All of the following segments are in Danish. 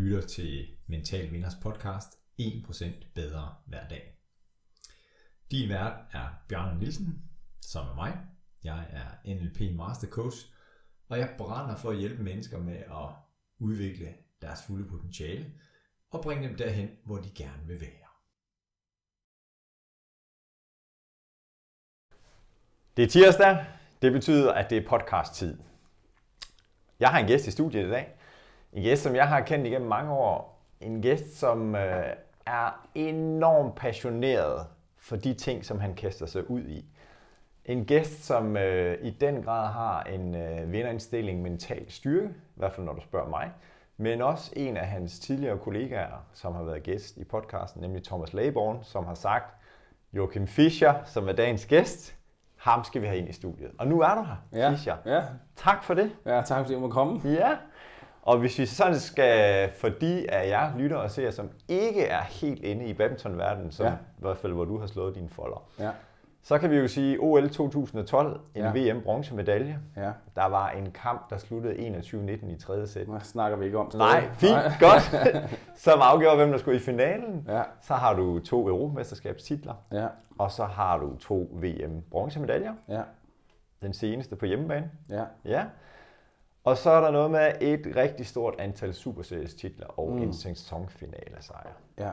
lytter til Mental Vinders podcast 1% bedre hver dag. Din vært er Bjørn Nielsen, som er mig. Jeg er NLP Master Coach, og jeg brænder for at hjælpe mennesker med at udvikle deres fulde potentiale og bringe dem derhen, hvor de gerne vil være. Det er tirsdag. Det betyder, at det er podcast-tid. Jeg har en gæst i studiet i dag. En gæst, som jeg har kendt igennem mange år. En gæst, som øh, er enormt passioneret for de ting, som han kaster sig ud i. En gæst, som øh, i den grad har en øh, vinderindstilling mental styrke, i hvert fald når du spørger mig, men også en af hans tidligere kollegaer, som har været gæst i podcasten, nemlig Thomas Laborn, som har sagt, Joachim Fischer, som er dagens gæst, ham skal vi have ind i studiet. Og nu er du her, Ja, Fischer. ja. Tak for det. Ja, tak fordi du må komme. Ja. Og hvis vi sådan skal, for de af jer lytter og ser, som ikke er helt inde i badmintonverdenen, som Ja. i hvert fald hvor du har slået dine folder, Ja, så kan vi jo sige OL 2012, en Ja. VM bronzemedalje. ja. Der var en kamp, der sluttede 21-19 i tredje sæt. Nu snakker vi ikke om Nej, stadig. fint, Nej. godt. Som afgjorde, hvem der skulle i finalen. Ja, Så har du to Europamesterskabstitler, ja, og så har du to VM bronzemedaljer. ja, Den seneste på hjemmebane. ja. Ja. Og så er der noget med et rigtig stort antal Superseries titler og mm. en sæsonfinale sejr. ja.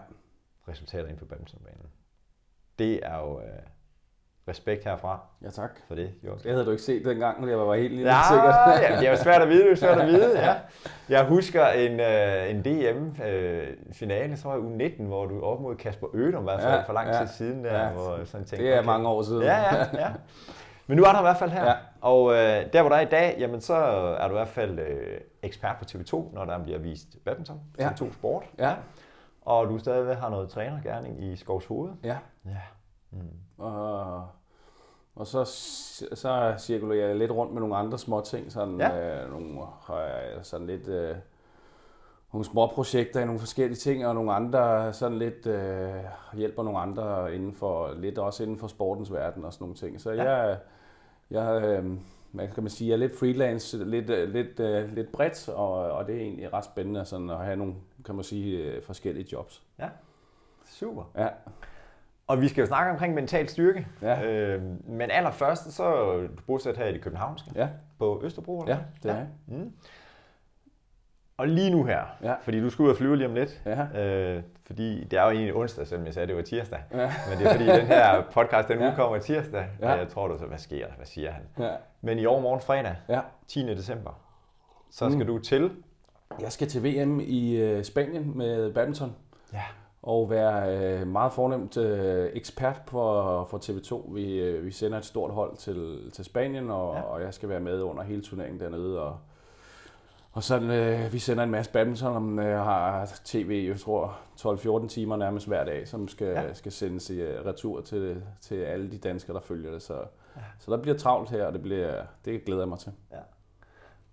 Resultater inden for badmintonbanen. Det er jo øh, respekt herfra Ja, tak. for det, Jørgen. Det havde du ikke set dengang, jeg var helt lille, Ja, sikkert. ja, det er jo svært at vide, det er svært at vide, ja. Jeg husker en, øh, en DM-finale, så var jeg U19, hvor du op mod Kasper Ødum, i hvert fald Ja, for lang ja. tid siden, der, Ja, hvor sådan tænkte, Det er okay. mange år siden. Ja, ja, ja. Men nu er der i hvert fald her. Ja. Og øh, der hvor der er i dag, jamen så er du i hvert fald øh, ekspert på TV2, når der bliver vist badminton. Ja. TV2 Sport. Ja, Og du stadigvæk har noget trænergærning i Skovs Hoved. ja. Ja. Og, og så, så cirkulerer jeg lidt rundt med nogle andre små ting, sådan, Ja. øh, nogle, øh, sådan lidt, øh, nogle små projekter i nogle forskellige ting, og nogle andre sådan lidt øh, hjælper nogle andre inden for, lidt også inden for sportens verden og sådan nogle ting. Så Ja. jeg, jeg øh, hvad kan man sige, jeg er lidt freelance, lidt, øh, lidt, øh, lidt bredt, og, og det er egentlig ret spændende sådan at have nogle, kan man sige, øh, forskellige jobs. ja. Super. Ja, Og vi skal jo snakke omkring mental styrke. Ja. Øh, men allerførst, så er du bosat her i det københavnske. ja, På Østerbro, eller ja, det er jeg. Mm. Og lige nu her, Ja. fordi du skal ud og flyve lige om lidt, Ja. øh, fordi det er jo egentlig onsdag, selvom jeg sagde, at det var tirsdag. Ja. Men det er fordi, den her podcast, den Ja. udkommer tirsdag, Ja. og jeg tror du så, hvad sker der? Hvad siger han? Ja. Men i år morgen fredag, ja. 10. december, så skal Mm. du til... Jeg skal til VM i øh, Spanien med badminton Ja. og være øh, meget fornemt øh, ekspert for, for TV2. Vi, øh, vi sender et stort hold til, til Spanien, og, ja. og jeg skal være med under hele turneringen dernede. Og, og sådan, øh, vi sender en masse badminton, om øh, har tv, jeg tror 12-14 timer nærmest hver dag, som skal, Ja. ja. skal sendes i øh, retur til, til alle de danskere, der følger det. Så, ja. så der bliver travlt her, og det, bliver, det glæder jeg mig til.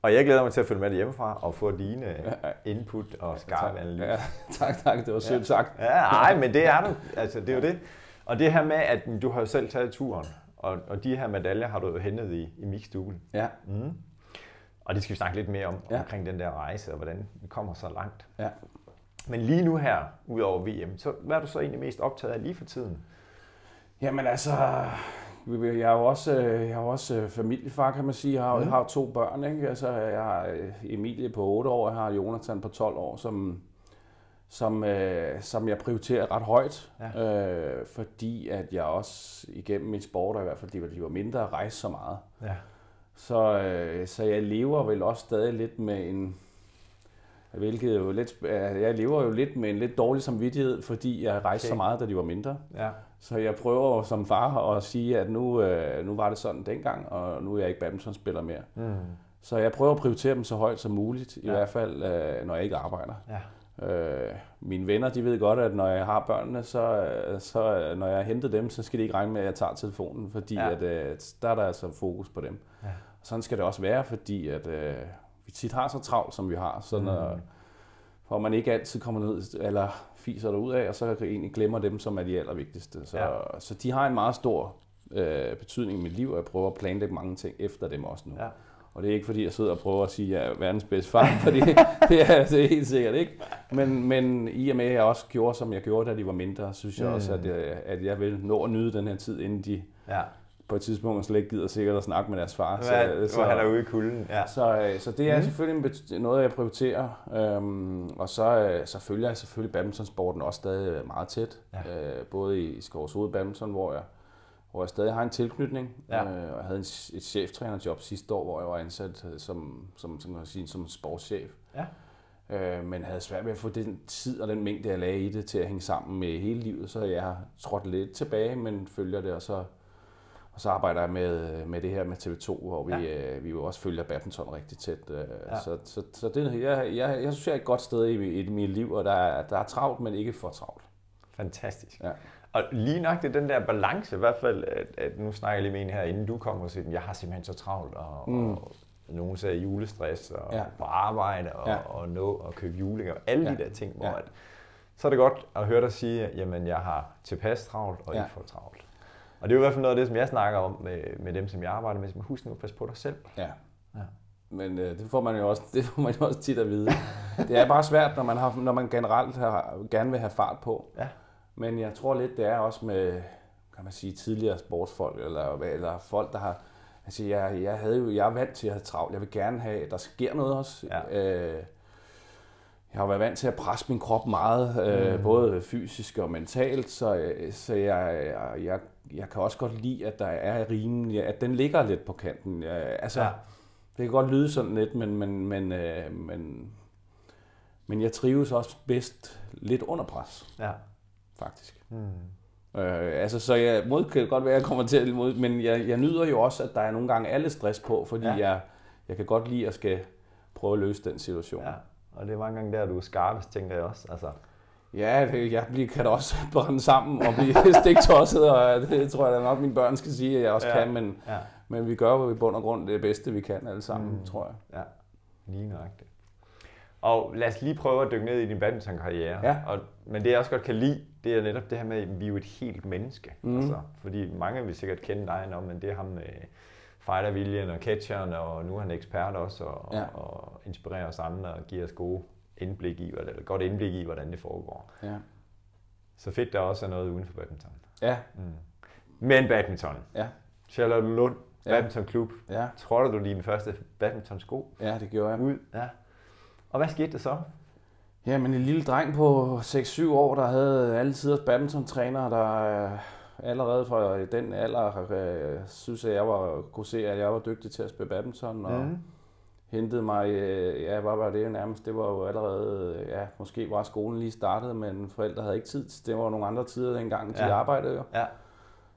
Og jeg glæder mig til at følge med det hjemmefra og få dine Ja, ja. input og skarpe analyser. Ja, tak, tak. Det var sødt sagt. Ja, nej, men det er du. Altså, det er jo det. Og det her med, at du har jo selv taget turen, og, og de her medaljer har du jo hentet i, i mixdouble. Ja, Mm. Og det skal vi snakke lidt mere om, ja. Omkring den der rejse, og hvordan vi kommer så langt. ja. Men lige nu her, ud over VM, så hvad er du så egentlig mest optaget af lige for tiden? Jamen altså, jeg er jo også, øh, jeg er jo også øh, familiefar, kan man sige. Jeg har, Mm. har to børn, ikke? Altså, jeg har øh, Emilie på 8 år, jeg har Jonathan på 12 år, som, som, øh, som jeg prioriterer ret højt. Ja. Øh, fordi at jeg også igennem min sport, og i hvert fald de var, de var mindre, rejse så meget. Ja. Så, øh, så jeg lever vel også stadig lidt med en... Hvilket jo lidt, jeg lever jo lidt med en lidt dårlig samvittighed, fordi jeg rejste Okay. så meget, da de var mindre. Ja. Så jeg prøver som far at sige, at nu, øh, nu var det sådan dengang, og nu er jeg ikke badmintonspiller mere. Mm. Så jeg prøver at prioritere dem så højt som muligt, i Ja. hvert fald øh, når jeg ikke arbejder. Ja. Øh, mine venner, de ved godt, at når jeg har børnene, så, så når jeg har hentet dem, så skal de ikke regne med, at jeg tager telefonen, fordi Ja. at, øh, der er der altså fokus på dem. Ja. Og sådan skal det også være, fordi at, øh, vi tit har så travlt, som vi har, så når, Mm. for man ikke altid kommer ned eller fiser der ud af, og så kan egentlig glemmer dem, som er de allervigtigste. Så, ja. så de har en meget stor øh, betydning i mit liv, og jeg prøver at planlægge mange ting efter dem også nu. Ja. Og det er ikke fordi, jeg sidder og prøver at sige, at jeg er verdens bedste far, fordi det det er helt sikkert ikke. Men, men i og med, at jeg også gjorde, som jeg gjorde, da de var mindre, synes jeg også, at jeg, at jeg vil nå at nyde den her tid, inden de Ja. på et tidspunkt slet ikke gider sikkert at snakke med deres far. Så, så, han er ude i kulden. Ja. så, øh, så det er mm. selvfølgelig noget, jeg prioriterer. Øhm, og så, øh, så følger jeg selvfølgelig badmintonsporten også stadig meget tæt. Ja. Øh, både i Skovshoved Badminton, hvor jeg, hvor jeg stadig har en tilknytning. Ja. Øh, og jeg havde en, et cheftrænerjob sidste år, hvor jeg var ansat øh, som, som, som, man sige, som sportschef. Ja. Øh, men havde svært ved at få den tid og den mængde, jeg lagde i det, til at hænge sammen med hele livet. Så jeg har trådt lidt tilbage, men følger det, og så og så arbejder jeg med, med det her med TV2, hvor vi, ja. øh, vi jo også følger badminton rigtig tæt. Øh, Ja. Så, så, så det, jeg, jeg, jeg synes, jeg er et godt sted i, i mit liv, og der er, der er travlt, men ikke for travlt. Fantastisk. Ja. Og lige nok det den der balance, i hvert fald, at, at nu snakker jeg lige med en her, inden du kom og siger, jeg har simpelthen så travlt, og, mm. og nogen sagde julestress, og Ja. på arbejde, og, Ja. ja. og nå og købe julegaver, alle Ja. de der ting, hvor Ja. at, så er det godt at høre dig sige, jamen jeg har tilpas travlt, og Ja. ikke for travlt. Og det er jo i hvert fald noget af det, som jeg snakker om med, med dem, som jeg arbejder med, som husk nu at passe på dig selv. Ja. Ja. Men øh, det får man jo også, det får man jo også tit at vide. det er bare svært, når man, har, når man generelt har, gerne vil have fart på. Ja. Men jeg tror lidt, det er også med, kan man sige, tidligere sportsfolk, eller, eller folk, der har... Altså, jeg, jeg, havde jo, jeg er vant til at have travlt. Jeg vil gerne have, at der sker noget også. Ja. Øh, jeg har været vant til at presse min krop meget, øh, Mm. både fysisk og mentalt, så, øh, så jeg, jeg, jeg, jeg kan også godt lide, at der er rimen, at den ligger lidt på kanten. Jeg, altså, ja. det kan godt lyde sådan lidt, men, men, men, øh, men, men jeg trives også bedst lidt under pres, Ja. Faktisk. Hmm. Øh, altså, så jeg, mod kan godt være, at jeg kommer til at mod, men jeg, jeg nyder jo også, at der er nogle gange alle stress på, fordi Ja. jeg, jeg kan godt lide at skal prøve at løse den situation. ja. Og det er mange gange der, du er skarpest, tænker jeg også. Altså, Ja, det, jeg bliver, kan da også brænde sammen og blive stiktosset, og det tror jeg da nok, mine børn skal sige, at jeg også Ja. kan, men, ja. men vi gør jo i bund og grund det bedste, vi kan alle sammen, Mm. mm. tror jeg. Ja, lige nøjagtigt. Og lad os lige prøve at dykke ned i din badmintonkarriere. Ja. Og, men det jeg også godt kan lide, det er netop det her med, at vi er jo et helt menneske. Mhm. Altså, fordi mange vil sikkert kende dig, nå, men det er ham med fighterviljen og catcheren, og nu er han ekspert også, og, Ja. og inspirerer os andre og giver os gode indblik i, eller godt indblik i, hvordan det foregår. Ja. Så fedt, der også er noget uden for badminton. Ja, Mm. Men badminton. Ja. Charlotte Lund, Ja. badmintonklub. ja, Tror du din første badmintonsko ja, det gjorde jeg. ud? Ja. Og hvad skete der så? Ja, men en lille dreng på 6-7 år, der havde alle tiders badminton-træner, der øh, allerede fra den alder øh, synes, at jeg var, kunne se, at jeg var dygtig til at spille badminton, og Mhm. hentede mig, øh, ja, hvad var det nærmest, det var jo allerede, ja, måske var skolen lige startet, men forældre havde ikke tid, det var nogle andre tider dengang, de Ja. arbejdede jo. Ja.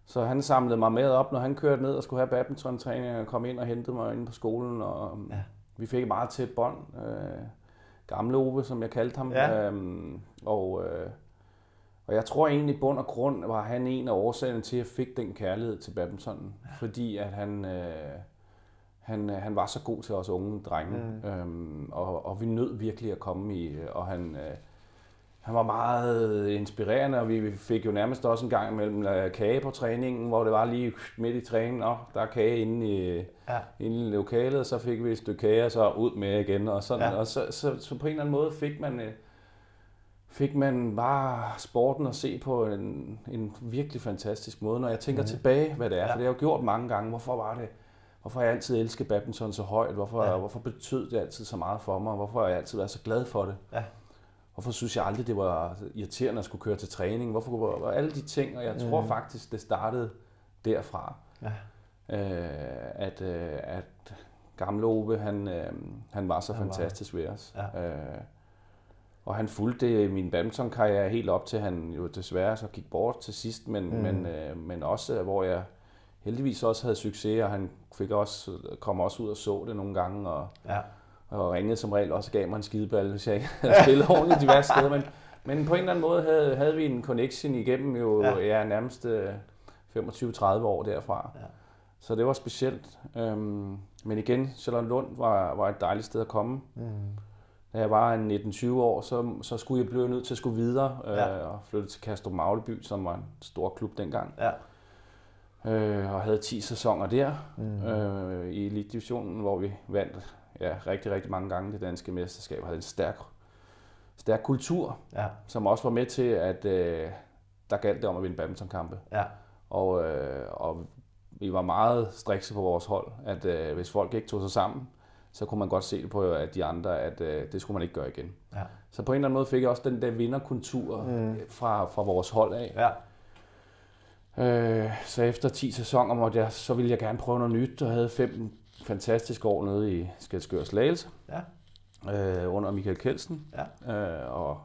Så han samlede mig med op, når han kørte ned og skulle have badminton-træning, og kom ind og hentede mig ind på skolen, og ja. vi fik et meget tæt bånd. Øh, gamle Ove, som jeg kaldte ham. Ja. Øhm, og, øh, og jeg tror egentlig, bund og grund var han en af årsagerne til, at jeg fik den kærlighed til badminton. Fordi at han, øh, han, han var så god til os unge drenge. Mm. Øhm, og, og vi nød virkelig at komme i, og han... Øh, han var meget inspirerende, og vi fik jo nærmest også en gang imellem øh, kage på træningen, hvor det var lige midt i træningen, og der er kage inde i, Ja. inde i lokalet, og så fik vi et stykke kage, og så ud med igen, og sådan. Ja. Og så, så, så, på en eller anden måde fik man, øh, fik man bare sporten at se på en, en virkelig fantastisk måde. Når jeg tænker mm. tilbage, hvad det er, Ja. for det har jeg jo gjort mange gange. Hvorfor var det? Hvorfor har jeg altid elsket badminton så højt? Hvorfor, ja. hvorfor betød det altid så meget for mig? Hvorfor har jeg altid været så glad for det? Ja. Hvorfor synes jeg aldrig, det var irriterende at skulle køre til træning? Hvorfor var alle de ting? Og jeg tror Mhm. faktisk, det startede derfra. Ja. Øh, at, øh, at gamle Ove, han, øh, han var så Han var- fantastisk ved os. Ja. Øh, og han fulgte min badmintonkarriere helt op til, han jo desværre så gik bort til sidst, men, Mm. mm. men, øh, men også, hvor jeg heldigvis også havde succes, og han fik også, kom også ud og så det nogle gange, og, Ja. Og ringede som regel også og gav mig en skideball, hvis jeg ikke havde spillet ordentligt diverse steder. Men, men på en eller anden måde havde, havde vi en connection igennem jo Ja. ja. Nærmest øh, 25-30 år derfra. Ja. Så det var specielt. Øhm, men igen, Charlotte Lund var, var et dejligt sted at komme. Mm. Da jeg var en 19-20 år, så, så skulle jeg blive nødt til at skulle videre øh, Ja. og flytte til Kastrup Magleby, som var en stor klub dengang. Ja. øh, og havde 10 sæsoner der mm. øh, i Elite Divisionen, hvor vi vandt ja, rigtig, rigtig mange gange det danske mesterskab. Havde en stærk, stærk kultur, Ja. som også var med til, at øh, der galt det om at vinde badmintonkampe. Ja. Og, øh, og vi var meget strikse på vores hold, at øh, hvis folk ikke tog sig sammen, så kunne man godt se det på at de andre, at øh, det skulle man ikke gøre igen. Ja. Så på en eller anden måde fik jeg også den der vinderkultur mm. fra, fra vores hold af. Ja. Øh, så efter 10 sæsoner måtte jeg, så ville jeg gerne prøve noget nyt, og havde fem fantastiske år nede i Skelskør Slagelse Ja. øh, under Michael Kelsen. Ja. Øh, og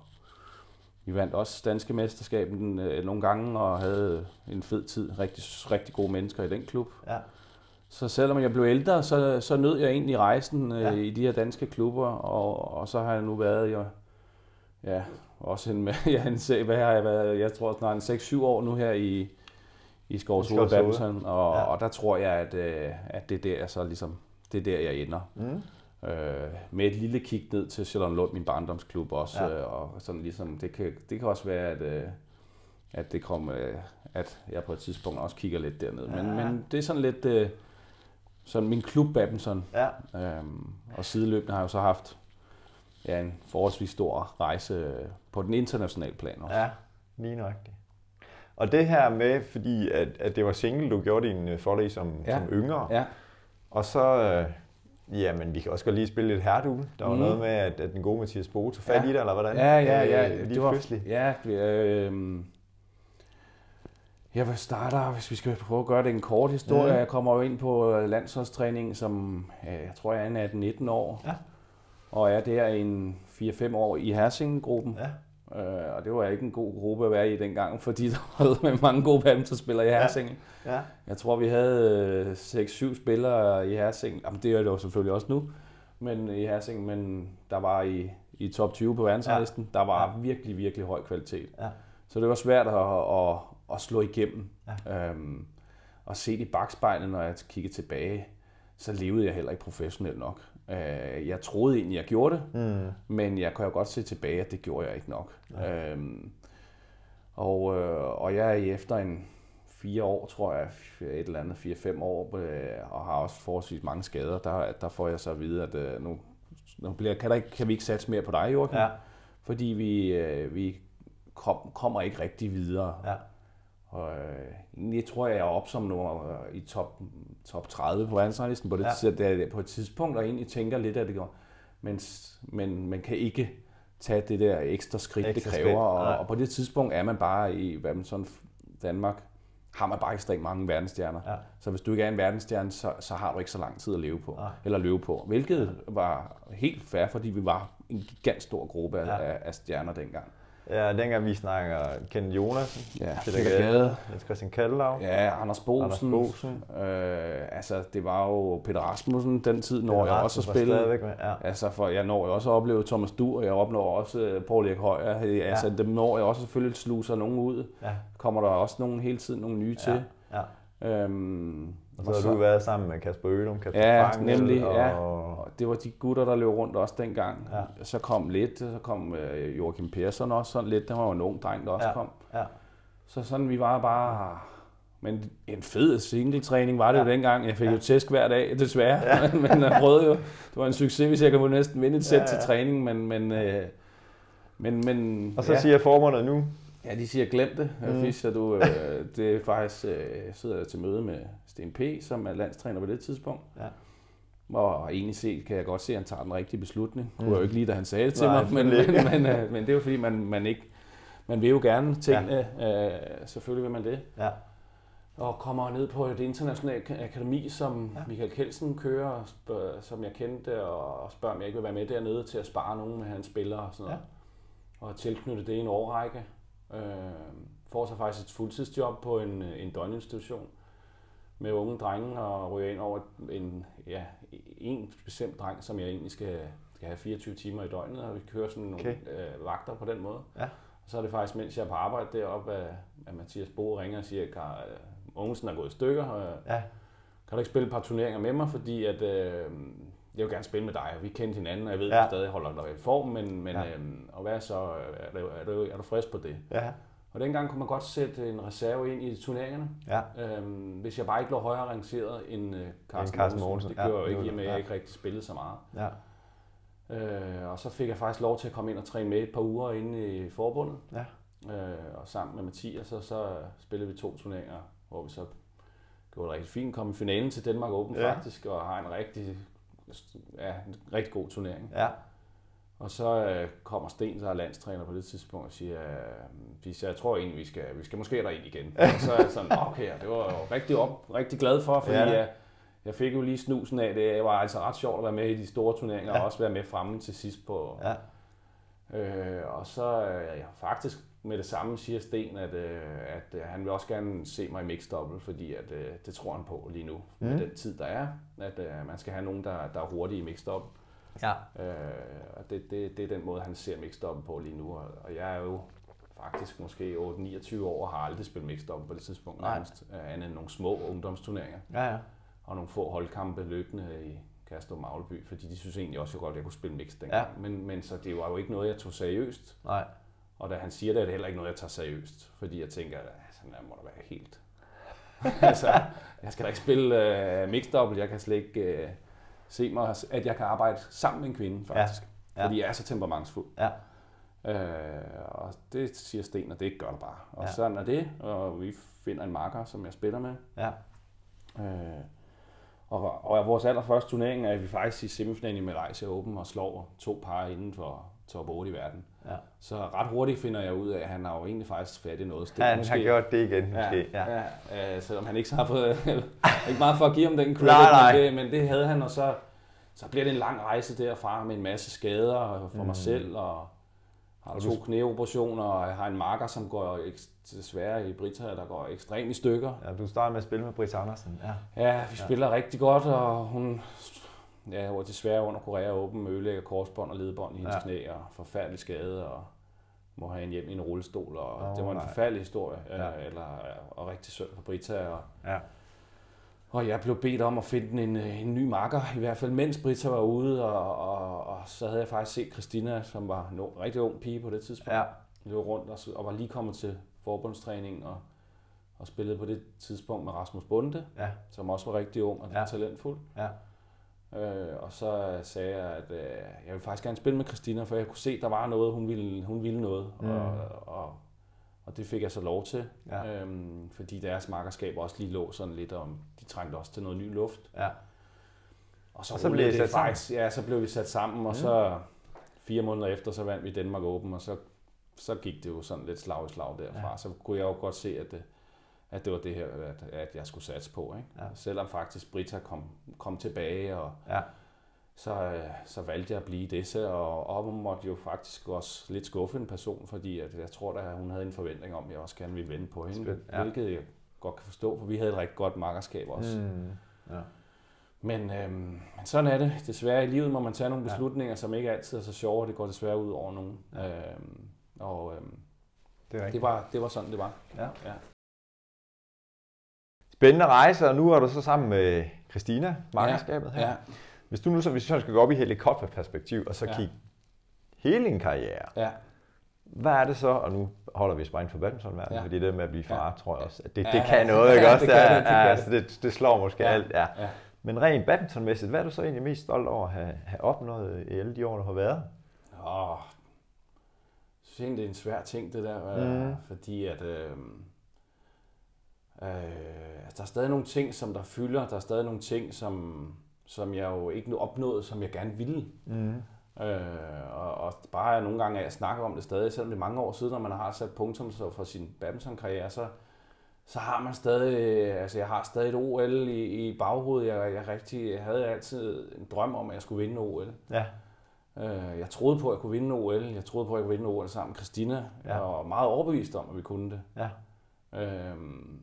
vi vandt også danske mesterskaben øh, nogle gange og havde en fed tid. Rigtig, rigtig gode mennesker i den klub. Ja. Så selvom jeg blev ældre, så, så nød jeg egentlig rejsen øh, Ja. i de her danske klubber, og, og så har jeg nu været jo, ja, også en, ja, en, hvad har jeg været, jeg tror snart en 6-7 år nu her i, i Skovshoved Skovshoved. Badminton, og, Ja. og der tror jeg, at, øh, at det er der, så ligesom, det er der, jeg ender. Mm. Øh, med et lille kig ned til Charlottenlund, min barndomsklub også, Ja. øh, og sådan ligesom, det kan, det kan også være, at, øh, at det øh, at jeg på et tidspunkt også kigger lidt derned. Ja. Men, men det er sådan lidt, sådan min klub badminton, Ja. øhm, og sideløbende har jeg jo så haft ja, en forholdsvis stor rejse på den internationale plan også. Ja, lige nøjagtigt. Og det her med, fordi at, at det var single, du gjorde din øh, volley som, ja. Som yngre, Ja, og så, øh, jamen vi kan også godt lige spille lidt herduel. Der var Mhm. noget med, at, at den gode Mathias Bo tog fat Ja. i dig, eller hvordan? ja, ja, ja. Øh, lige det var, pludselig. Ja, øh, jeg vil starte, hvis vi skal prøve at gøre det en kort historie. Mm. Jeg kommer jo ind på øh, landsholdstræning som, jeg tror jeg er 18-19 år. Ja. Og er der en 4-5 år i Hersingen-gruppen. Ja. Øh, og det var ikke en god gruppe at være i dengang, fordi der var med mange gode badmintonspillere i Hersingen. Ja. Jeg tror, vi havde øh, 6-7 spillere i Hersing. Jamen, det er det jo selvfølgelig også nu. Men i Hersing, men der var i, i top 20 på verdensranglisten. Der var Ja. virkelig, virkelig høj kvalitet. Ja. Så det var svært at, at, at slå igennem. Ja. Øhm, og set i bagspejlet, når jeg kiggede tilbage, så levede jeg heller ikke professionelt nok. Øh, jeg troede egentlig, jeg gjorde det, Mm. men jeg kan jo godt se tilbage, at det gjorde jeg ikke nok. Øhm, og, øh, og jeg er i efter en fire år, tror jeg, et eller andet, fire-fem år, øh, og har også forholdsvis mange skader. Der, der får jeg så at vide, at øh, nu, nu bliver, kan, der ikke, kan vi ikke satse mere på dig, Joachim? Ja. Fordi vi, øh, vi kom, kommer ikke rigtig videre. Ja. Og øh, egentlig tror jeg, jeg er op som nummer øh, i top, top 30 på verdensranglisten på, det, Ja. ja. på et tidspunkt, og egentlig tænker lidt, at det går. Men, men man kan ikke tage det der ekstra skridt, Ekstra det skridt, kræver. Og, nej. og, på det tidspunkt er man bare i hvad man sådan Danmark, har man bare ekstremt mange verdensstjerner. Ja. Så hvis du ikke er en verdensstjerne, så, så har du ikke så lang tid at leve på. Nej. Eller løbe på. Hvilket var helt fair, fordi vi var en gigant stor gruppe Ja. ja. af, af stjerner dengang. Ja, dengang vi snakker Ken Jonas, Ja, Peter Peter Gade. Jens Christian Kallau, Ja, Anders Bosen. Anders Bosen. Øh, altså, det var jo Peter Rasmussen den tid, når Peter jeg også at spille. med, ja. Altså, for jeg når jo også at opleve Thomas Dur, og jeg opnår også øh, Paul Erik Højer. Altså, Ja. dem når jeg også selvfølgelig sluser nogen ud. Ja. Kommer der også nogen hele tiden nogle nye til. Ja. Øhm, Og så har du været sammen med Kasper Ølum, Kasper Ja, Fangel, nemlig, og... ja. Og det var de gutter, der løb rundt også dengang. Ja. Så kom lidt, så kom øh, Joachim Persson også sådan lidt. Der var jo en ung dreng, der også Ja. kom. Ja. Så sådan, vi var bare... Men en fed singletræning var det Ja. jo dengang. Jeg fik jo tæsk hver dag, desværre. Ja. men jeg prøvede jo. Det var en succes, hvis jeg kunne næsten vinde et sæt Ja, ja, ja. ja. til træning. Men, men, øh, men, men Og så ja. siger formerne nu, Ja, de siger, glem det, Mm. mm. Fischer. Du, øh, det er faktisk, øh, jeg sidder til møde med Sten P., som er landstræner på det tidspunkt. Ja. Og egentlig set kan jeg godt se, at han tager den rigtige beslutning. Det Mm. var jo ikke lige, da han sagde det til Nej, mig, men, men, men, øh, men det er jo fordi, man, man ikke, man vil jo gerne tingene, ja. øh, selvfølgelig vil man det. ja, Og kommer ned på et internationalt akademi, som Ja. Michael Kelsen kører, som jeg kendte, og spørger, om jeg ikke vil være med dernede til at spare nogen med hans spillere og sådan noget. Ja. Og tilknytte det i en årrække. Øh, får så faktisk et fuldtidsjob på en, en døgninstitution med unge drenge og ryger ind over en, ja, en bestemt dreng, som jeg egentlig skal, skal have 24 timer i døgnet, og vi kører sådan nogle Okay. øh, vagter på den måde. Ja. Og så er det faktisk, mens jeg er på arbejde deroppe, at, at Mathias Bo ringer og siger, at øh, Ungesen er gået i stykker, og ja, kan du ikke spille et par turneringer med mig, fordi at, øh, jeg vil gerne spille med dig, og vi kendte hinanden, og jeg ved, at Ja. du stadig holder dig i form, men, men Ja. ja. øh, og hvad så, er du, er, du, er du frisk på det? ja, Og dengang kunne man godt sætte en reserve ind i turneringerne. Ja. Øhm, hvis jeg bare ikke lå højere rangeret end øh, Carsten, Carsten Mogensen. Det Ja, gjorde jeg jo ikke, i og med, det. at jeg Ja. ikke rigtig spillede så meget. Ja. Øh, og så fik jeg faktisk lov til at komme ind og træne med et par uger inde i forbundet. Ja. Øh, og sammen med Mathias, så, så spillede vi to turneringer, hvor vi så gjorde det rigtig fint. Kom i finalen til Danmark Open Ja. ja. faktisk, og har en rigtig, ja, en rigtig god turnering. Ja. Og så øh, kommer Sten, der er landstræner på det tidspunkt, og siger, øh, jeg tror egentlig, vi skal, vi skal måske derind igen. og så er jeg sådan, "Nå, okay, det var jeg rigtig, op, rigtig glad for, fordi Ja. ja. jeg, jeg fik jo lige snusen af det. Det var altså ret sjovt at være med i de store turneringer, Ja. og også være med fremme til sidst på, Ja. Øh, og så øh, ja, faktisk med det samme siger Sten, at, øh, at øh, han vil også gerne se mig i mixed double, fordi at, øh, det tror han på lige nu, mm. med den tid der er, at øh, man skal have nogen, der, der er hurtige i mixed double. Ja. Øh, og det, det, det er den måde, han ser mixed double på lige nu, og, jeg er jo faktisk måske 8-29 år og har aldrig spillet mixed double på det tidspunkt, Nej. nærmest, andet end nogle små ungdomsturneringer Ja, ja. og nogle få holdkampe løbende i Kastrup Magleby, fordi de synes egentlig også, at jeg godt jeg kunne spille mixed dengang. Ja. Men, men så det var jo ikke noget, jeg tog seriøst. Nej. Og da han siger det, er det heller ikke noget, jeg tager seriøst. Fordi jeg tænker, at sådan der må der være helt... altså, jeg skal da ikke spille uh, mixed double. Jeg kan slet ikke uh, se mig, at jeg kan arbejde sammen med en kvinde, faktisk. Ja. Ja. Fordi jeg er så temperamentsfuld. Ja. Uh, og det siger Sten, og det gør du bare. Og Ja. ja. sådan er det, og vi finder en marker, som jeg spiller med. Ja. Øh, og, og vores allerførste turnering er vi faktisk i semifinalen i Malaysia Open og slår to par inden for top 8 i verden. Ja. Så ret hurtigt finder jeg ud af, at han har jo egentlig faktisk fat i noget. Han har gjort det igen, måske. Ja, ja. ja øh, selvom han ikke så har fået ikke meget for at give ham den credit, Nej, nej. Men, det, men det havde han, og så, så bliver det en lang rejse derfra med en masse skader for mig selv, og har to knæoperationer, og jeg har en marker, som går desværre i Brita, der går ekstremt i stykker. Ja, du startede med at spille med Britt Andersen. Ja. Ja, vi spiller rigtig godt, og hun ja, var desværre under Korea Open ødelægger korsbånd og ledbånd i hendes Ja. knæ, og forfærdelig skade, og må have hende hjem i en rullestol, og oh, det var en nej. forfærdelig historie, Ja. ja. eller, og rigtig synd for Brita, og, Ja. og jeg blev bedt om at finde en, øh, en ny makker, i hvert fald mens Brita var ude, og, og, og så havde jeg faktisk set Christina, som var en rigtig ung pige på det tidspunkt, Ja. løb rundt og, og var lige kommet til forbundstræning, og, og spillede på det tidspunkt med Rasmus Bunde, Ja. som også var rigtig ung og ja. talentfuld. Ja. Øh, og så sagde jeg, at øh, jeg ville faktisk gerne spille med Christina, for jeg kunne se, der var noget, hun ville, hun ville noget. Mm. Mm. Og, og, og det fik jeg så lov til, Ja. øhm, fordi deres markerskab også lige lå sådan lidt om, de trængte også til noget ny luft. Ja. Og så, Og så blev det sat sammen? faktisk, ja, så blev vi sat sammen, og så fire måneder efter, så vandt vi Danmark Open, og så, så gik det jo sådan lidt slag i slag derfra. Ja. Så kunne jeg jo godt se, at det, at det var det her, at, at jeg skulle satse på. Ikke? Ja. Selvom faktisk Brita kom, kom tilbage, og Ja. så, øh, så valgte jeg at blive det, så, og, og hun måtte jo faktisk også lidt skuffe en person, fordi at jeg tror, at hun havde en forventning om, at jeg også gerne ville vende på hende, ja. ja. hvilket jeg godt kan forstå, for vi havde et rigtig godt makkerskab også. Mm. Ja. Men, øhm, men sådan er det. Desværre i livet må man tage nogle Ja. beslutninger, som ikke altid er så sjove, og det går desværre ud over nogen. Ja. Øhm, og øhm, Det er rigtigt. det, var, det var sådan, det var. Ja. Ja. Spændende rejse, og nu er du så sammen med Christina, markerskabet her. Ja, Hvis du nu så, hvis du skal gå op i helikopterperspektiv, og så Ja. kigge hele din karriere, ja. hvad er det så, og nu holder vi spring for badmintonverdenen, ja. Ja. fordi det med at blive far, ja. tror jeg også, at det, Ja, det ja, kan ja. noget, ikke Ja, også? det Ja, det, det ja, altså, det, det slår måske Ja. alt, ja. ja. Men rent badmintonmæssigt, hvad er du så egentlig mest stolt over at have, have opnået i alle de år, du har været? Åh, jeg synes egentlig, det er en svær ting, det der. Mm. Mm. Fordi at... Øh, øh, altså, der er stadig nogle ting, som der fylder. Der er stadig nogle ting, som, som jeg jo ikke nu opnåede, som jeg gerne ville. Mm. Øh, og, og bare nogle gange, at jeg snakker om det stadig, selvom det er mange år siden, når man har sat punktum så for sin badmintonkarriere, så, så har man stadig, altså jeg har stadig et OL i, i baghovedet. Jeg, jeg, rigtig, jeg havde altid en drøm om, at jeg skulle vinde OL. Ja. Øh, Jeg troede på, at jeg kunne vinde OL. Jeg troede på, at jeg kunne vinde OL sammen med Christina. Ja. Ja. Jeg var meget overbevist om, at vi kunne det. Ja. Øhm,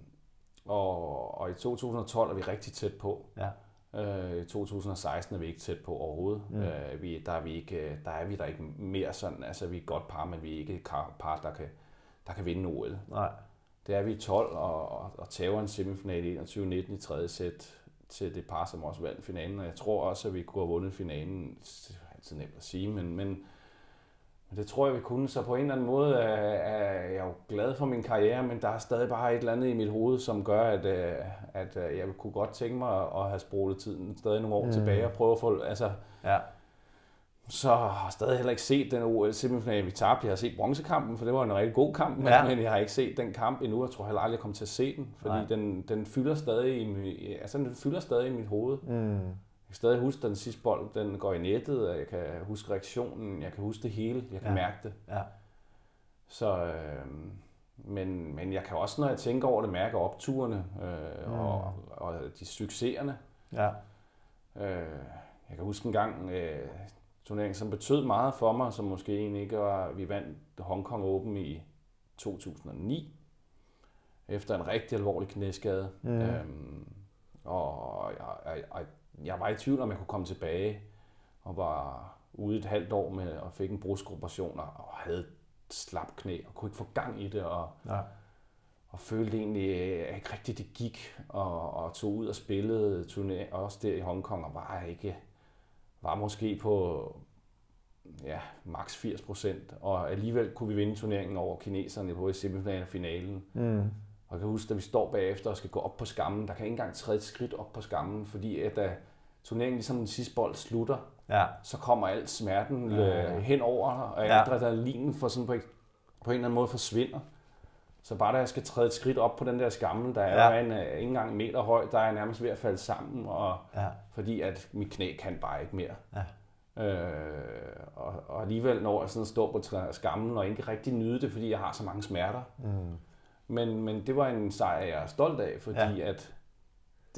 og, og i 2012 er vi rigtig tæt på. Ja. Øh, I 2016 er vi ikke tæt på overhovedet. Mm. Øh, vi, der, er vi ikke, øh, der er vi der ikke mere sådan, altså vi er et godt par, men vi er ikke et par, der kan, der kan vinde OL. Nej. Det er vi i 12 og, og, og tager en semifinal i 21-19 i tredje sæt til det par, som også vandt finalen. Og jeg tror også, at vi kunne have vundet finalen. Det er altid nemt at sige, men, Men det tror jeg, vi kunne. Så på en eller anden måde er, jeg jo glad for min karriere, men der er stadig bare et eller andet i mit hoved, som gør, at, øh, at øh, jeg kunne godt tænke mig at have sprolet tiden stadig nogle år mm. tilbage og prøve at få... Altså, Ja. så har jeg stadig heller ikke set den OL semifinal, vi tabte. Jeg har set bronzekampen, for det var en rigtig god kamp, men, Ja. men jeg har ikke set den kamp endnu. Jeg tror heller aldrig, jeg kommer til at se den, fordi Nej. den, den, fylder stadig i, altså, den fylder stadig i mit hoved. Mm. Jeg kan stadig huske, at den sidste bold den går i nettet, og jeg kan huske reaktionen, jeg kan huske det hele, jeg kan ja. mærke det. Ja. Så, øh, men, men jeg kan også, når jeg tænker over det, mærke opturene øh, mm. og, og de succeserne. Ja. Øh, jeg kan huske en gang øh, turnering, som betød meget for mig, som måske egentlig ikke var, vi vandt Hong Kong Open i 2009, efter en rigtig alvorlig knæskade. Mm. Øhm, og jeg, jeg, jeg, jeg var i tvivl, om jeg kunne komme tilbage, og var ude et halvt år med, og fik en brudskoperation, og, havde slap knæ, og kunne ikke få gang i det, og, Ja. og følte egentlig øh, ikke rigtigt, det gik, og, og tog ud og spillede turné, også der i Hongkong, og var ikke, var måske på ja, maks 80 procent, og alligevel kunne vi vinde turneringen over kineserne både i semifinalen og finalen. Mm. Og jeg kan huske, da vi står bagefter og skal gå op på skammen, der kan ikke engang træde et skridt op på skammen, fordi at da turneringen ligesom den sidste bold slutter, Ja. så kommer al smerten ja. hen over, og Ja. adrenalinen for sådan på, en- på en eller anden måde forsvinder. Så bare da jeg skal træde et skridt op på den der skamme, der er Ja. en, øh, ikke engang en meter høj, der er jeg nærmest ved at falde sammen, og, Ja. fordi at mit knæ kan bare ikke mere. Ja. Øh, og, og alligevel når jeg sådan står på skammen og ikke rigtig nyde det, fordi jeg har så mange smerter. Mm. Men, men det var en sejr, jeg er stolt af, fordi ja. at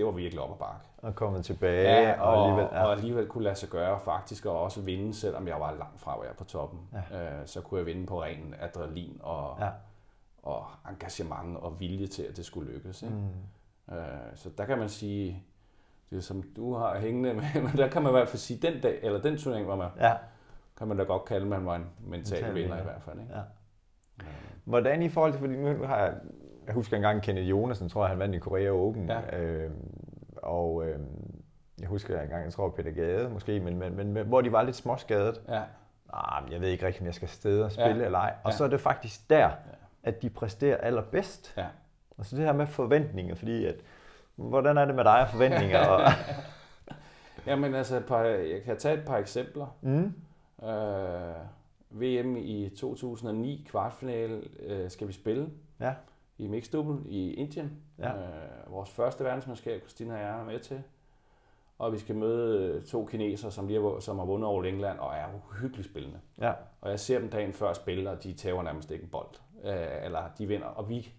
det var virkelig op ad bakke. Og kommet tilbage, Ja, og, og, alligevel... ja. og alligevel kunne lade sig gøre faktisk, og også vinde, selvom jeg var langt fra at være på toppen. Ja. Øh, så kunne jeg vinde på ren adrenalin og, Ja. og engagement og vilje til, at det skulle lykkes. Ikke? Mm. Øh, så der kan man sige, det som du har hængende med, men der kan man i hvert fald sige, den dag, eller den turnering var man, Ja. kan man da godt kalde, at man var en mental Mental vinder vinder. i hvert fald. Ikke? Ja. Hvordan i forhold til, fordi nu har jeg, jeg husker engang Kenneth Jonasen, tror jeg, han vandt i Korea Open, Ja. øh, og øh, jeg husker engang, jeg tror Peter Gade måske, men, men, men, men hvor de var lidt småskadet. Ja, Ah, men jeg ved ikke rigtig, om jeg skal afsted og spille Ja. eller ej. Og Ja. så er det faktisk der, at de præsterer allerbedst. ja. Og så det her med forventninger, fordi at, hvordan er det med dig og forventninger? Og, Jamen altså, et par, jeg kan tage et par eksempler. mm, Øh, VM i 2009, kvartfinale, øh, skal vi spille ja, i mixed double i Indien. Ja. Øh, vores første verdensmesterskab, Christina og jeg er med til. Og vi skal møde øh, to kinesere, som, lige har, som har vundet over England og er uhyggeligt spillende. ja, Og jeg ser dem dagen før spille, og de tager nærmest ikke en bold. Øh, eller de vinder, og vi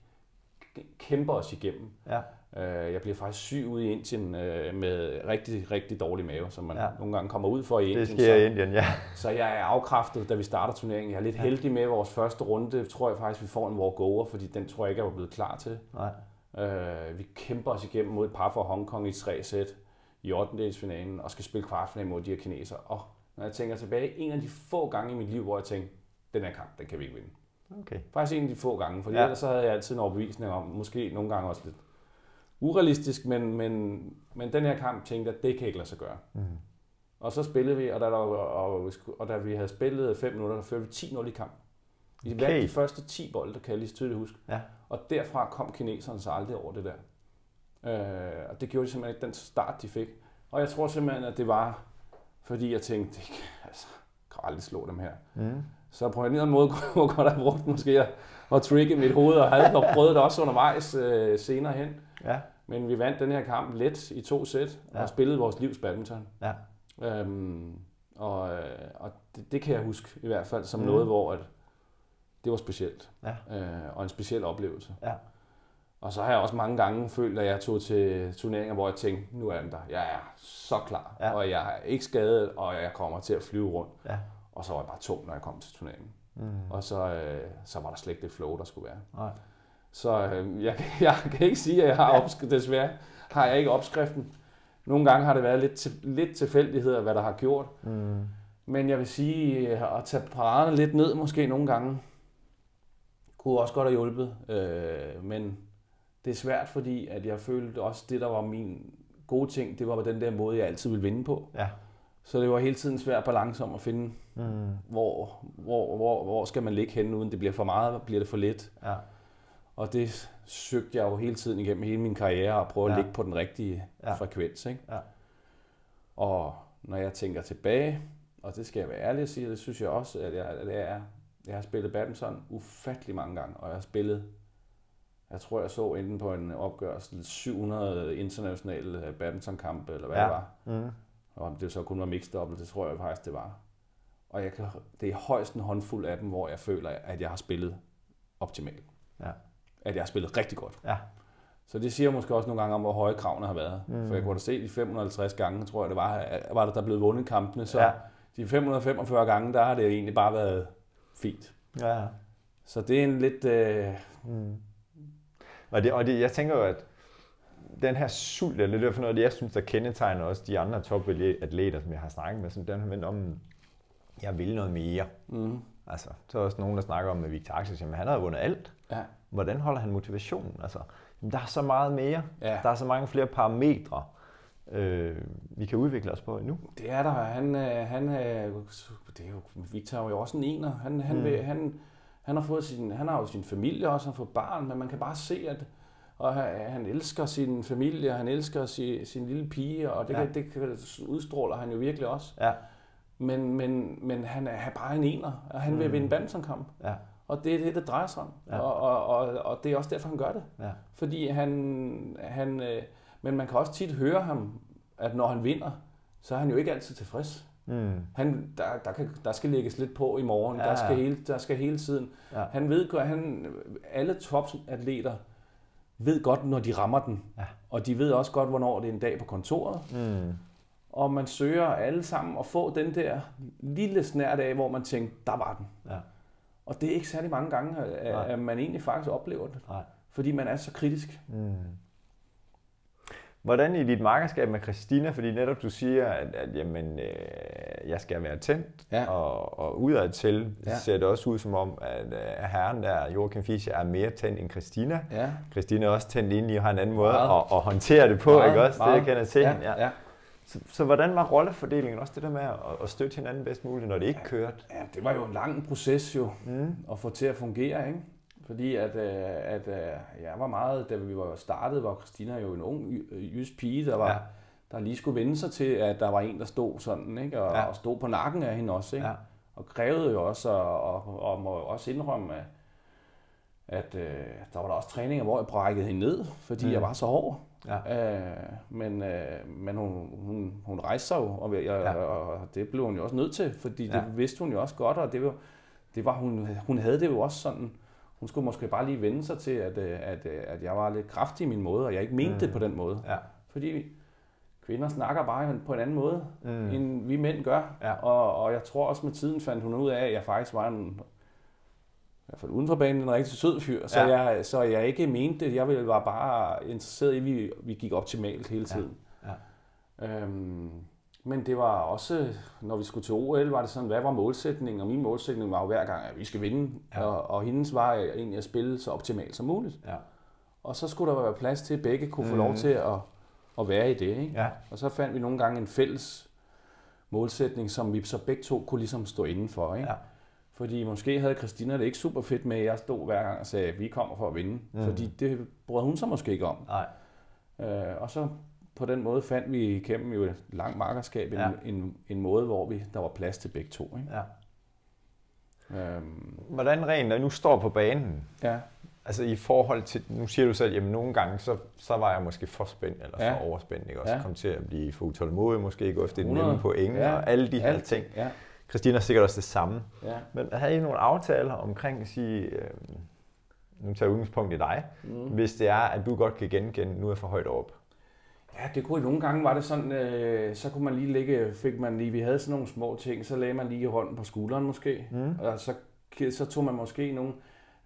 kæmper os igennem. ja, Øh, jeg bliver faktisk syg ude i Indien øh, med rigtig, rigtig dårlig mave, som man Ja. ja. nogle gange kommer ud for i Indien. det sker i Indien, ja. Så jeg er afkræftet, da vi starter turneringen. Jeg er lidt heldig med vores første runde. Tror jeg faktisk, vi får en walk-over, fordi den tror jeg ikke, jeg var blevet klar til. Nej. Øh, vi kæmper os igennem mod et par fra Hongkong i tre sæt i 8. finalen og skal spille kvartfinale mod de her kinesere. Og når jeg tænker tilbage, en af de få gange i mit liv, hvor jeg tænkte, den her kamp, den kan vi ikke vinde. Okay. Faktisk en af de få gange, for Ja. ellers så havde jeg altid en overbevisning om, måske nogle gange også lidt urealistisk, men, men, men den her kamp tænkte jeg, det kan ikke lade sig gøre. Mm. Og så spillede vi, og da, der, og, og da vi havde spillet 5 minutter, der førte vi 10-0 i kamp. Vi Okay. vandt de første 10 bolde, kan jeg lige tydeligt huske. Ja. Og derfra kom kineserne så aldrig over det der. Øh, og det gjorde de simpelthen ikke den start, de fik. Og jeg tror simpelthen, at det var, fordi jeg tænkte, det kan, altså, kan aldrig slå dem her. Mm. Så på en eller anden måde kunne jeg godt have brugt måske at, at trigge mit hoved, og havde nok prøvet det også undervejs øh, senere hen. Ja, Men vi vandt den her kamp let i to sæt, Ja. og spillede vores livs badminton. ja, Øhm, og øh, og det, det kan jeg huske i hvert fald som mm. noget, hvor at det var specielt. Ja. Øh, og en speciel oplevelse. Ja. Og så har jeg også mange gange følt, at jeg tog til turneringer, hvor jeg tænkte, nu er den der. Jeg er så klar, Ja. og jeg er ikke skadet, og jeg kommer til at flyve rundt. ja. Og så var jeg bare tung, når jeg kom til turneringen. Mm. Og så, øh, så var der slet ikke det flow, der skulle være. Nej. Så øh, jeg, jeg kan ikke sige, at jeg har opskriften. Desværre har jeg ikke opskriften. Nogle gange har det været lidt, til, lidt tilfældigheder, hvad der har gjort. Mm. Men jeg vil sige, øh, at tage paraderne lidt ned måske nogle gange, kunne også godt have hjulpet. Øh, men det er svært, fordi at jeg følte også, det der var min gode ting, det var den der måde, jeg altid ville vinde på. Ja. Så det var hele tiden svær balance om at finde, Mm. hvor, hvor, hvor, hvor skal man ligge henne, uden det bliver for meget, bliver det for lidt. Ja. Og det søgte jeg jo hele tiden igennem hele min karriere, at prøve at Ja. ligge på den rigtige Ja. frekvens. Ikke? Ja. Og når jeg tænker tilbage, og det skal jeg være ærlig at sige, det synes jeg også, at jeg, at det er, jeg har spillet badminton ufattelig mange gange, og jeg har spillet, jeg tror jeg så enten på en opgørelse 700 internationale badmintonkampe, eller hvad Ja. det var. Mm. Og om det så kun var mixed double, det tror jeg faktisk, det var. Og jeg kan, det er højst en håndfuld af dem, hvor jeg føler, at jeg har spillet optimalt. Ja. At jeg har spillet rigtig godt. Ja. Så det siger måske også nogle gange om, hvor høje kravene har været. Mm. For jeg kunne da se de 550 gange, tror jeg det var, var der, der blev vundet kampene. Så ja. de 545 gange, der har det egentlig bare været fint. Ja. Så det er en lidt... Øh, Mm. Og, det, og det, jeg tænker jo, at den her sult, eller det er for noget, det, jeg synes, der kendetegner også de andre topatleter, som jeg har snakket med, som den her om, jeg vil noget mere. mm, Altså, så er også nogen, der snakker om med Victor Axel, jamen han har vundet alt. ja. Hvordan holder han motivationen? Altså, jamen, der er så meget mere. Ja. Der er så mange flere parametre, øh, vi kan udvikle os på endnu. Det er der. Han, øh, han, øh, det er jo, Victor er jo også en ener. Han, han, mm. vil, han, han, har fået sin, han har jo sin familie også, han har fået barn, men man kan bare se, at og han, elsker sin familie, og han elsker sin, sin lille pige, og det, Ja. det kan, udstråler han jo virkelig også. Ja. Men, men, men han er bare en ener, og han vil Mm. vinde badmintonkamp. Ja. Og det er det, det drejer sig om. Ja. Og, og, og, og det er også derfor, han gør det. Ja. Fordi han, han øh, men man kan også tit høre ham, at når han vinder, så er han jo ikke altid tilfreds. Mm. Han, der, der, kan, der skal lægges lidt på i morgen. Ja, der, skal ja. hele, der skal hele tiden. Ja. Ja. Han ved godt, han, alle topatleter ved godt, når de rammer den. Ja. Og de ved også godt, hvornår det er en dag på kontoret. Mm. Og man søger alle sammen at få den der lille snært af, hvor man tænker, der var den. Ja. Og det er ikke særlig mange gange, Nej. at, at man egentlig faktisk oplever det. Nej. Fordi man er så kritisk. Mm. Hvordan i dit markerskab med Christina, fordi netop du siger, at, at jamen, øh, jeg skal være tændt, Ja. og, og udad til ja. Ser det også ud som om, at øh, herren der, Joachim Fischer, er mere tændt end Christina. Ja. Christina er også tændt ind i og har en anden måde Meget. at, at håndtere det på, ikke også? Det jeg kender til ja, hende, ja. ja. Så, så hvordan var rollefordelingen også det der med at, at støtte hinanden bedst muligt, når det ikke kørte? Ja, det var jo en lang proces jo, Mm. at få til at fungere, ikke? Fordi at, øh, at øh, jeg var meget, da vi var startet, var Christina jo en ung y- jysk pige, der var, Ja. der lige skulle vende sig til, at der var en, der stod sådan, ikke? Og, Ja. og stod på nakken af hende også, ikke? Ja. Og krævede jo også, og, og, og må også indrømme, at, at øh, der var der også træninger, hvor jeg brækkede hende ned, fordi Mm. jeg var så hård. Ja. Øh, men øh, men hun, hun, hun rejste sig jo, og, jeg, Ja. og det blev hun jo også nødt til, fordi ja. det vidste hun jo også godt, og det var, det var hun, hun havde det jo også sådan, hun skulle måske bare lige vende sig til, at, øh, at, øh, at jeg var lidt kraftig i min måde, og jeg ikke mente Mm. det på den måde. Ja. Fordi kvinder snakker bare på en anden måde, Mm. end vi mænd gør. Ja. Og, og jeg tror også med tiden fandt hun ud af, at jeg faktisk var en, i hvert fald uden for banen, en rigtig sød fyr. Så, Ja. jeg, så jeg ikke mente det. Jeg ville- var bare interesseret i, at vi, vi gik optimalt hele Ja. tiden. Ja. Øhm, men det var også, når vi skulle til OL, var det sådan, hvad var målsætningen? Og min målsætning var jo hver gang, at vi skal vinde. Ja. Og, og hendes var egentlig at spille så optimalt som muligt. Ja. Og så skulle der være plads til, at begge kunne få lov til at, at være i det. Ikke? Ja. Og så fandt vi nogle gange en fælles målsætning, som vi så begge to kunne ligesom stå indenfor. Ikke? Ja. Fordi måske havde Christina det ikke super fedt med, at jeg stod hver gang og sagde, at vi kommer for at vinde. Mm. Mm. Fordi det brød hun så måske ikke om. Nej. Øh, og så på den måde fandt vi igennem jo et langt markerskab en, Ja. ja. en, en måde, hvor vi, der var plads til begge to. Ikke? Ja. Øhm, Hvordan rent, når I nu står på banen, ja. altså i forhold til, nu siger du selv, jamen nogle gange, så, så var jeg måske for spændt, eller Ja. for overspændt, ikke? Også Ja. kom til at blive for utålmodig, måske ikke efter den 100. nemme point, Ja. og alle de her Alt. ting. Ja, Christina er sikkert også det samme. ja. Men havde I nogle aftaler omkring at sige, øh, nu tager jeg udgangspunkt i dig, Mm. hvis det er, at du godt kan genkende, nu er jeg for højt op. Ja, det kunne nogle gange var det sådan, øh, så kunne man lige lægge, fik man lige, vi havde sådan nogle små ting, så lagde man lige hånden på skulderen måske, Mm. og så, så tog man måske nogle,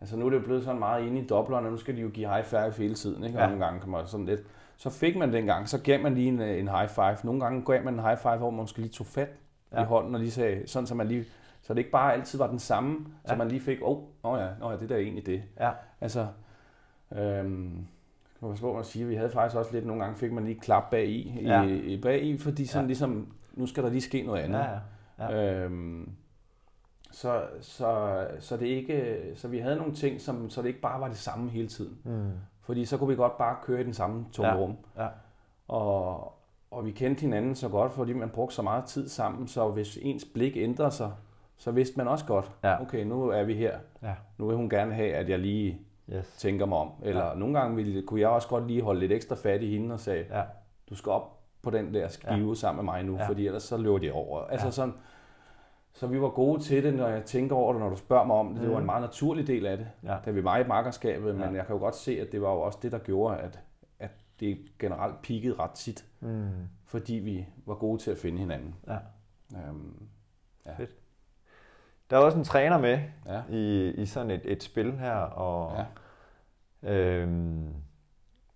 altså nu er det jo blevet sådan meget inde i doblerne, nu skal de jo give high five hele tiden, ikke? Og Ja. nogle gange kan man sådan lidt, så fik man dengang, så gav man lige en, øh, en high five, nogle gange gav man en high five, hvor man måske lige tog fat ja. I hånden og lige sagde, sådan så man lige, så det ikke bare altid var den samme, så Ja. man lige fik, åh, oh, ja, oh ja, det der er egentlig det. Ja. Altså, øhm, kan man sige, vi havde faktisk også lidt, nogle gange fik man lige klap bag i, Ja. i, bag i fordi sådan Ja. ligesom, nu skal der lige ske noget andet. Ja, ja. Ja. Øhm, så, så, så, det ikke, så vi havde nogle ting, som, så det ikke bare var det samme hele tiden. Mm. Fordi så kunne vi godt bare køre i den samme tomme Ja. rum. Ja. Og, og vi kendte hinanden så godt, fordi man brugte så meget tid sammen, så hvis ens blik ændrede sig, så vidste man også godt, Ja. okay, nu er vi her. Ja. Nu vil hun gerne have, at jeg lige Yes. tænker mig om. Eller ja. nogle gange ville, kunne jeg også godt lige holde lidt ekstra fat i hende og sige, Ja. du skal op på den der skive ja. sammen med mig nu, Ja. ja. fordi ellers så løber det over. Altså Ja. sådan, så vi var gode til det, når jeg tænker over det, når du spørger mig om det. Det var en meget naturlig del af det, Ja. da vi var i makkerskabet, men Ja. jeg kan jo godt se, at det var jo også det, der gjorde, at, at det generelt peakede ret tit, Mm. fordi vi var gode til at finde hinanden. Ja. Øhm, Der er også en træner med ja. i, i sådan et, et spil her, og Ja. øhm,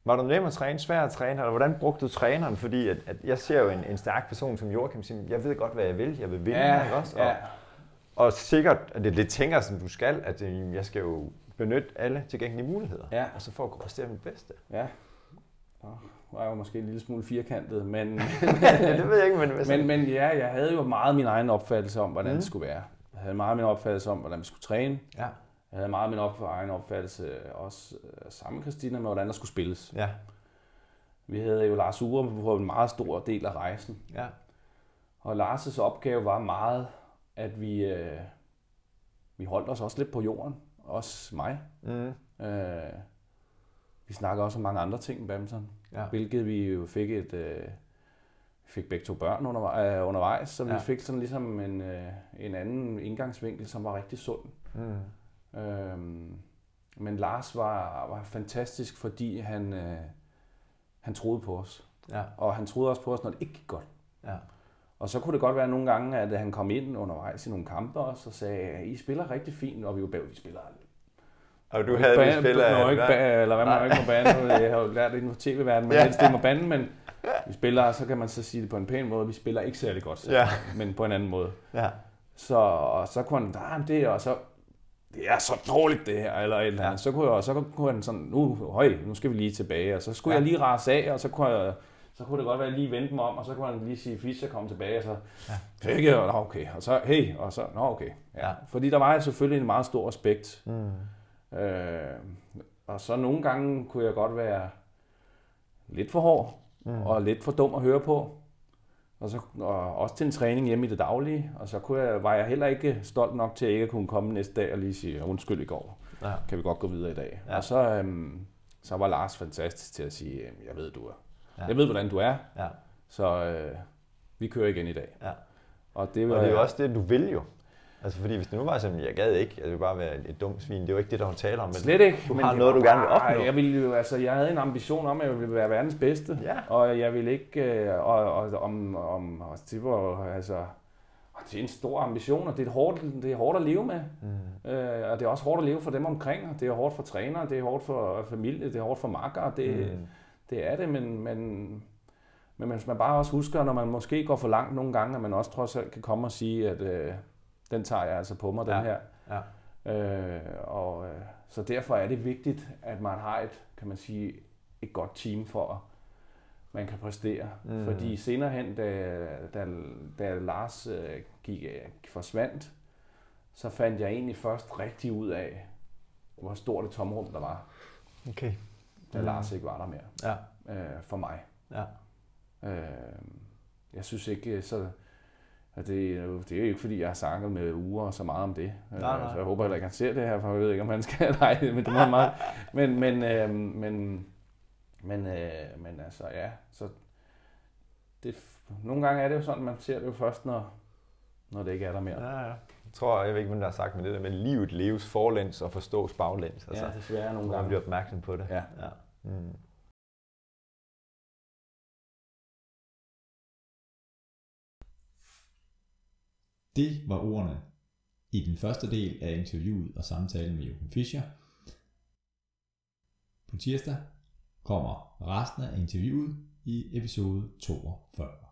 var du nem at træne, svær at træne, eller hvordan brugte du træneren? Fordi at, at jeg ser jo en, en stærk person som Joachim sige, jeg ved godt, hvad jeg vil, jeg vil vinde, Ja, ikke også? ja. Og, og sikkert, at det, det tænker, som du skal, at øh, jeg skal jo benytte alle tilgængelige muligheder, Ja. og så for at kunne præstere mit bedste. Ja. Nå, er jeg jo måske en lille smule firkantet, men, det ved jeg ikke, men, men, men ja, jeg havde jo meget min egen opfattelse om, hvordan Mm. det skulle være. Jeg havde meget min opfattelse om, hvordan vi skulle træne. Ja. Jeg havde meget min op, egen opfattelse også øh, sammen med Christina med, hvordan der skulle spilles. Ja. Vi havde jo Lars Ure på en meget stor del af rejsen. Ja. Og Lars' opgave var meget, at vi, øh, vi holdt os også lidt på jorden. Også mig. Mm. Øh, vi snakker også om mange andre ting badminton. Ja. Hvilket vi jo fik et... Øh, fik begge to børn undervej, øh, undervejs, så vi Ja. fik sådan ligesom en, øh, en anden indgangsvinkel, som var rigtig sund. Mm. Øhm, men Lars var, var fantastisk, fordi han, øh, han troede på os. Ja. Og han troede også på os, når det ikke gik godt. Ja. Og så kunne det godt være nogle gange, at han kom ind undervejs i nogle kampe også og sagde, I spiller rigtig fint, og vi var bag, vi spiller Og du havde vi spiller... Ikke ba- eller hvad man ikke må bande. Jeg har jo lært det inden for tv-verdenen, man Ja. helst ikke må bande, men vi spiller, så kan man så sige det på en pæn måde, vi spiller ikke særlig godt, selv, Ja. men på en anden måde. Ja. Så, og så kunne han, ah, det og så, det er så dårligt det her, eller et eller andet. Ja. Så kunne, jeg, så kunne han sådan, nu, høj, nu skal vi lige tilbage, og så skulle Ja. jeg lige rase af, og så kunne jeg, så kunne det godt være, at jeg lige vente mig om, og så kunne han lige sige, Fischer kom tilbage, og så, ja. ikke, og, okay, og så, hey, og så, nå, okay. Ja. Ja. Fordi der var selvfølgelig en meget stor respekt. Mm. Øh, og så nogle gange kunne jeg godt være lidt for hård, Mm. og lidt for dum at høre på. Og, så, og også til en træning hjemme i det daglige. Og så kunne jeg, var jeg heller ikke stolt nok til at ikke kunne komme næste dag og lige sige, undskyld i går, Ja. kan vi godt gå videre i dag. Ja. Og så, øhm, så var Lars fantastisk til at sige, jeg ved, du er. Ja. Jeg ved, hvordan du er, Ja. så øh, vi kører igen i dag. Ja. Og det var, Og det er jo også det, du vil jo. Altså fordi hvis det nu var sådan, jeg gad ikke, ville bare være et, dumt svin, det er jo ikke det, der hun taler om. Men Slet ikke. Du men har noget, var du gerne vil opnå. Jeg, ville jo, altså, jeg havde en ambition om, at jeg ville være verdens bedste. Ja. Og jeg ville ikke... Øh, og, og, om, om, og det var altså... Det er en stor ambition, og det er hårdt, det er hårdt at leve med. Mm. Øh, og det er også hårdt at leve for dem omkring. og Det er hårdt for trænere, det er hårdt for familie, det er hårdt for makker. Det, mm. det er det, men, men, men hvis man bare også husker, når man måske går for langt nogle gange, at man også trods alt kan komme og sige, at øh, den tager jeg altså på mig, den Ja. her. Ja. Øh, og, øh, så derfor er det vigtigt, at man har et, kan man sige, et godt team for, at man kan præstere. Mm. Fordi senere hen, da, da, da Lars øh, gik, øh, forsvandt, så fandt jeg egentlig først rigtig ud af, hvor stort et tomrum der var, Okay. da mm. Lars ikke var der mere Ja. øh, for mig. Ja. Øh, jeg synes ikke, så... Og det, er jo- det er jo ikke, fordi jeg har snakket med uger så meget om det. Øh, Nej, nej. Så jeg håber heller ikke, han ser det her, for jeg ved ikke, om han skal... Nej, men det må meget. Men, men, øh, men, men, øh, men altså, ja. Så det, nogle gange er det jo sådan, man ser det jo først, når, når det ikke er der mere. Ja, ja. Jeg tror, jeg ved ikke, hvem der har sagt, men det der med, at livet leves forlæns og forstås baglæns. Altså, Ja, desværre når nogle man gange. bliver opmærksom på det. Ja. ja. Mm. Det var ordene i den første del af interviewet og samtalen med Jochen Fischer. På tirsdag kommer resten af interviewet i episode 42.